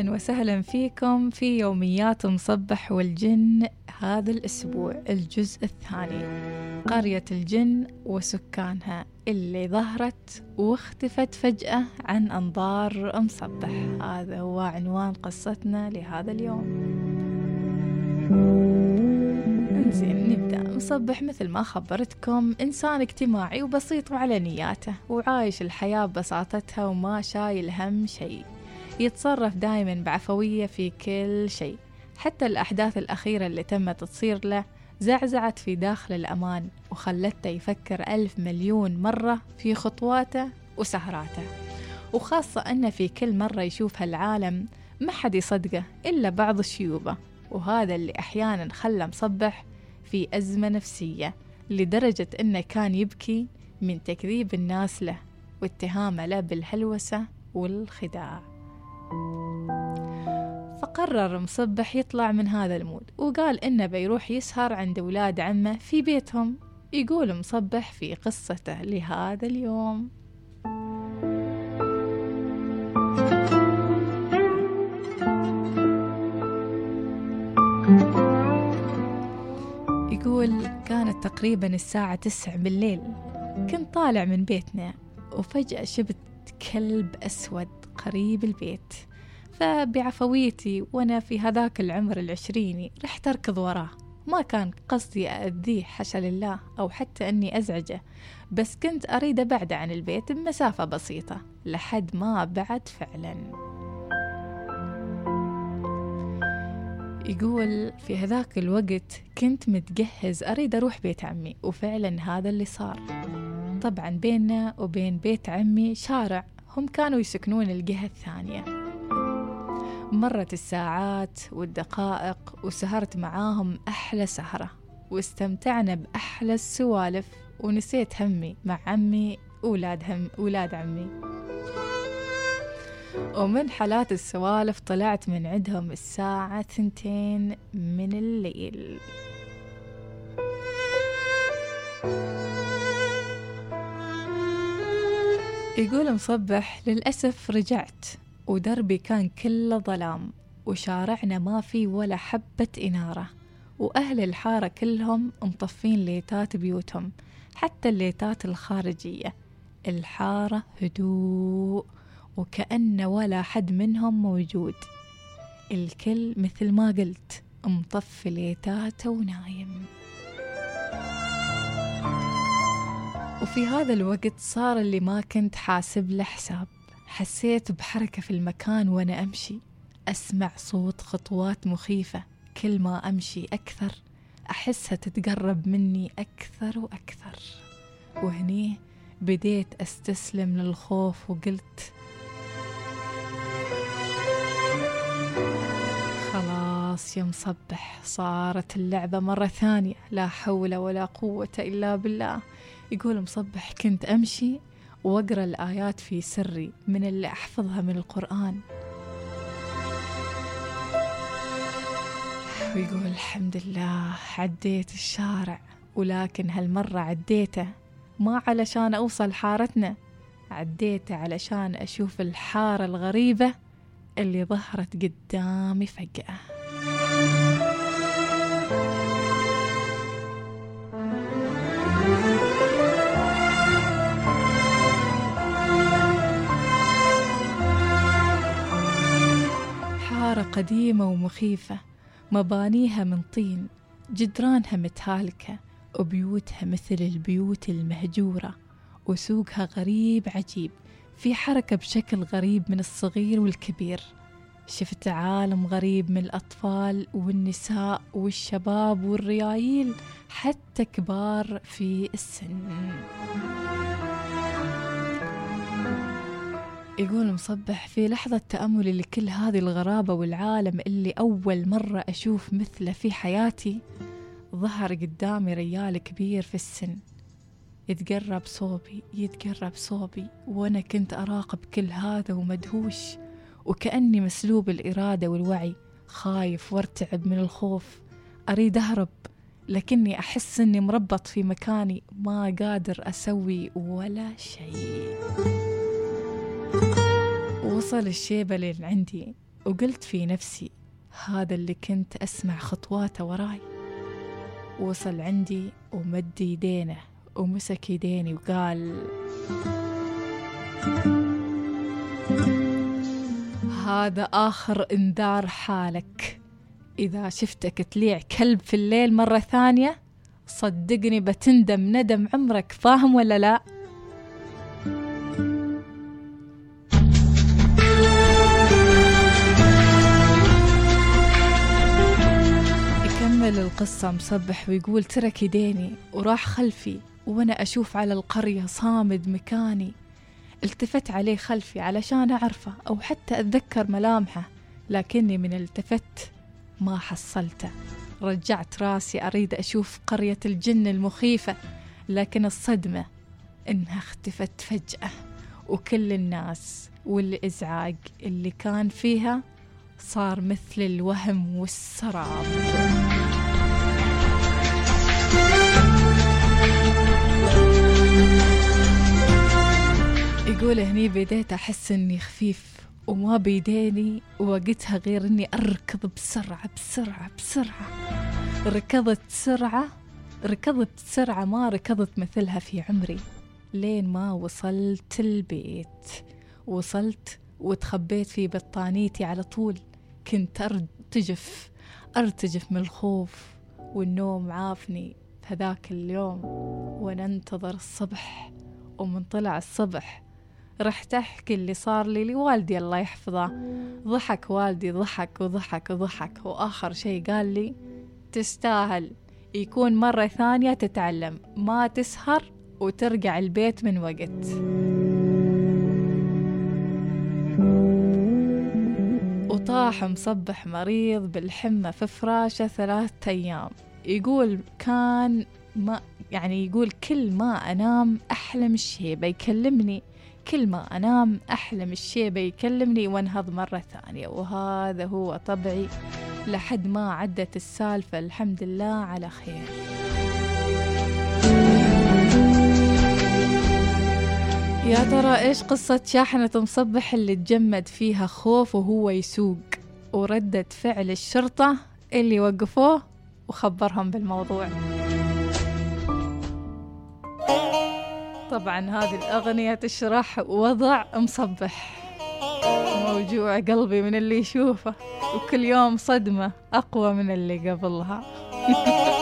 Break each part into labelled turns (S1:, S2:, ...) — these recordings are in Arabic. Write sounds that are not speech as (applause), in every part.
S1: أهلا وسهلا فيكم في يوميات مصبح والجن هذا الأسبوع الجزء الثاني. قرية الجن وسكانها اللي ظهرت واختفت فجأة عن أنظار مصبح. هذا هو عنوان قصتنا لهذا اليوم. انزين نبدأ. مصبح مثل ما خبرتكم إنسان اجتماعي وبسيط وعلى نياته وعايش الحياة ببساطتها وما شايل هم شيء. يتصرف دائما بعفوية في كل شيء. حتى الأحداث الأخيرة اللي تمت تصير له زعزعت في داخل الأمان وخلته يفكر ألف مليون مرة في خطواته وسهراته. وخاصة أنه في كل مرة يشوف هالعالم ما حد يصدقه إلا بعض شيوبه وهذا اللي أحيانا خلى مصبح في أزمة نفسية لدرجة أنه كان يبكي من تكذيب الناس له واتهامه له بالهلوسة والخداع. فقرر مصبح يطلع من هذا المود وقال إنه بيروح يسهر عند أولاد عمه في بيتهم يقول مصبح في قصته لهذا اليوم. يقول كانت تقريبا الساعة تسع بالليل كنت طالع من بيتنا وفجأة شبت كلب أسود. قريب البيت. فبعفويتي وأنا في هذاك العمر العشريني رحت أركض وراه. ما كان قصدي أذيه حاشا لله أو حتى أني أزعجه بس كنت أريد أبعد عن البيت بمسافة بسيطة لحد ما بعد فعلا. يقول في هذاك الوقت كنت متجهز أريد أروح بيت عمي وفعلا هذا اللي صار. طبعا بيننا وبين بيت عمي شارع. هم كانوا يسكنون الجهة الثانية. مرت الساعات والدقائق وسهرت معاهم أحلى سهرة واستمتعنا بأحلى السوالف ونسيت همي مع عمي أولاد هم أولاد عمي. ومن حالات السوالف طلعت من عندهم الساعة ثنتين من الليل. يقول مصبح للأسف رجعت ودربي كان كله ظلام وشارعنا ما في ولا حبة إنارة وأهل الحارة كلهم مطفين ليتات بيوتهم حتى الليتات الخارجية. الحارة هدوء وكأن ولا حد منهم موجود. الكل مثل ما قلت مطفي ليتاته ونايم. وفي هذا الوقت صار اللي ما كنت حاسب له حساب. حسيت بحركة في المكان وأنا أمشي. أسمع صوت خطوات مخيفة. كل ما أمشي أكثر أحسها تتقرب مني أكثر وأكثر. وهني بديت أستسلم للخوف وقلت خلاص يا مصبح صارت اللعبة مرة ثانية. لا حول ولا قوة إلا بالله. يقول مصبح كنت أمشي وأقرأ الآيات في سري من اللي أحفظها من القرآن. ويقول الحمد لله عديت الشارع. ولكن هالمرة عديته ما علشان أوصل حارتنا عديته علشان أشوف الحارة الغريبة اللي ظهرت قدامي فجأة. قديمة ومخيفة مبانيها من طين جدرانها متهالكة وبيوتها مثل البيوت المهجورة وسوقها غريب عجيب في حركة بشكل غريب من الصغير والكبير. شفت عالم غريب من الأطفال والنساء والشباب والريايل حتى كبار في السن. يقول مصبح في لحظة تأملي لكل هذه الغرابة والعالم اللي أول مرة أشوف مثله في حياتي ظهر قدامي ريال كبير في السن. يتقرب صوبي يتقرب صوبي وأنا كنت أراقب كل هذا ومدهوش وكأني مسلوب الإرادة والوعي خايف وارتعب من الخوف. أريد أهرب لكني أحس أني مربط في مكاني ما قادر أسوي ولا شيء. وصل الشيبة اللي عندي وقلت في نفسي هذا اللي كنت أسمع خطواته وراي وصل عندي ومد يدينه ومسك يديني وقال هذا آخر إنذار حالك إذا شفتك تليع كلب في الليل مرة ثانية صدقني بتندم ندم عمرك فاهم ولا لا؟ يكمل القصة مصبح ويقول ترك يديني وراح خلفي وأنا أشوف على القرية صامد مكاني. التفت عليه خلفي علشان أعرفه أو حتى أتذكر ملامحه لكني من التفت ما حصلته. رجعت راسي أريد أشوف قرية الجن المخيفة لكن الصدمة إنها اختفت فجأة. وكل الناس والإزعاج اللي كان فيها صار مثل الوهم والسراب. هني بديت أحس إني خفيف وما بيديني وقتها غير إني أركض بسرعة بسرعة بسرعة. ركضت سرعة ركضت سرعة ما ركضت مثلها في عمري. لين ما وصلت البيت. وصلت وتخبيت في بطانيتي على طول. كنت أرتجف أرتجف من الخوف والنوم عافني في هذاك اليوم. وننتظر الصبح ومن طلع الصبح رحت أحكي اللي صار لي لوالدي الله يحفظه. ضحك والدي ضحك وضحك وضحك. وآخر شي قال لي تستاهل. يكون مرة ثانية تتعلم. ما تسهر وترجع البيت من وقت. وطاح مصبح مريض بالحمى في فراشه ثلاثة أيام. يقول كان ما يعني يقول كل ما أنام أحلم الشيبة يكلمني كل ما أنام أحلم الشيبة يكلمني وأنهض مرة ثانية وهذا هو طبعي لحد ما عدت السالفة. الحمد لله على خير. يا ترى إيش قصة شاحنة مصبح اللي تجمد فيها خوف وهو يسوق؟ وردة فعل الشرطة اللي وقفوه وخبرهم بالموضوع. طبعا هذه الأغنية تشرح وضع مصبح. موجوع قلبي من اللي يشوفه وكل يوم صدمة أقوى من اللي قبلها. (laughs)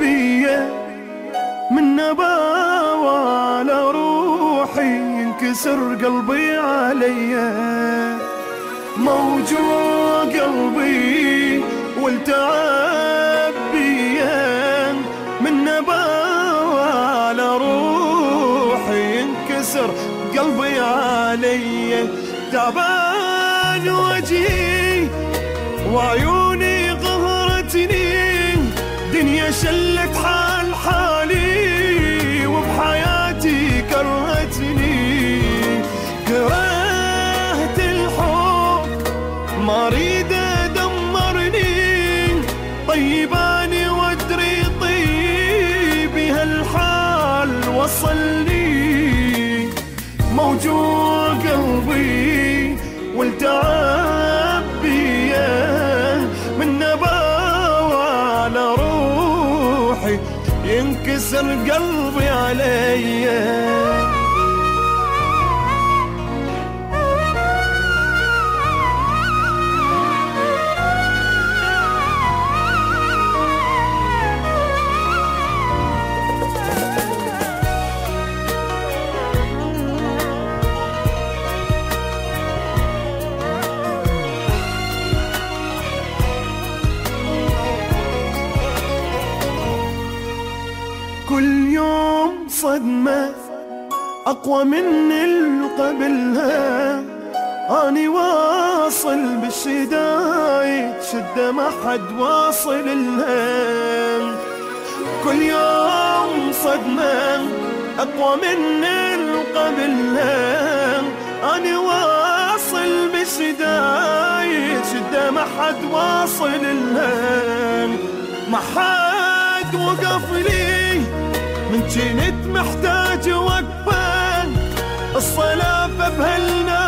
S2: بيه من نباوة روحي ينكسر قلبي عليا موجوع قلبي والتعب بيه من نباوة روحي ينكسر قلبي عليا تعبان وجهي وعيوني شلت حال حالي وبحياتي كرهتني. كرهت الحب ما أريد دمرني طيباني وادري طيبي هالحال وصلني. موجوع قلبي عليّ. صدمة أقوى من القبلها أني واصل بالشدايد شدة ما حد واصل لها. كل يوم صدمة أقوى من قبلها. أني واصل بالشدايد شدة ما حد واصل لها. ما حد وقف لي من جنت محتاج وقفة الصلاة بهالناس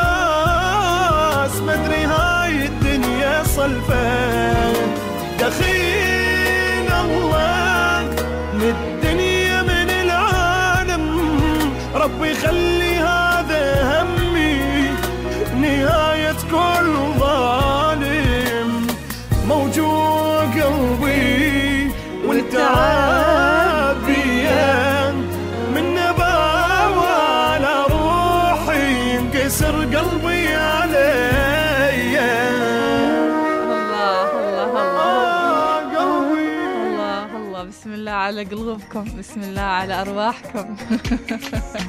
S2: مدري هاي الدنيا صلفة دخيل
S1: على قلوبكم. بسم الله على أرواحكم. (laughs)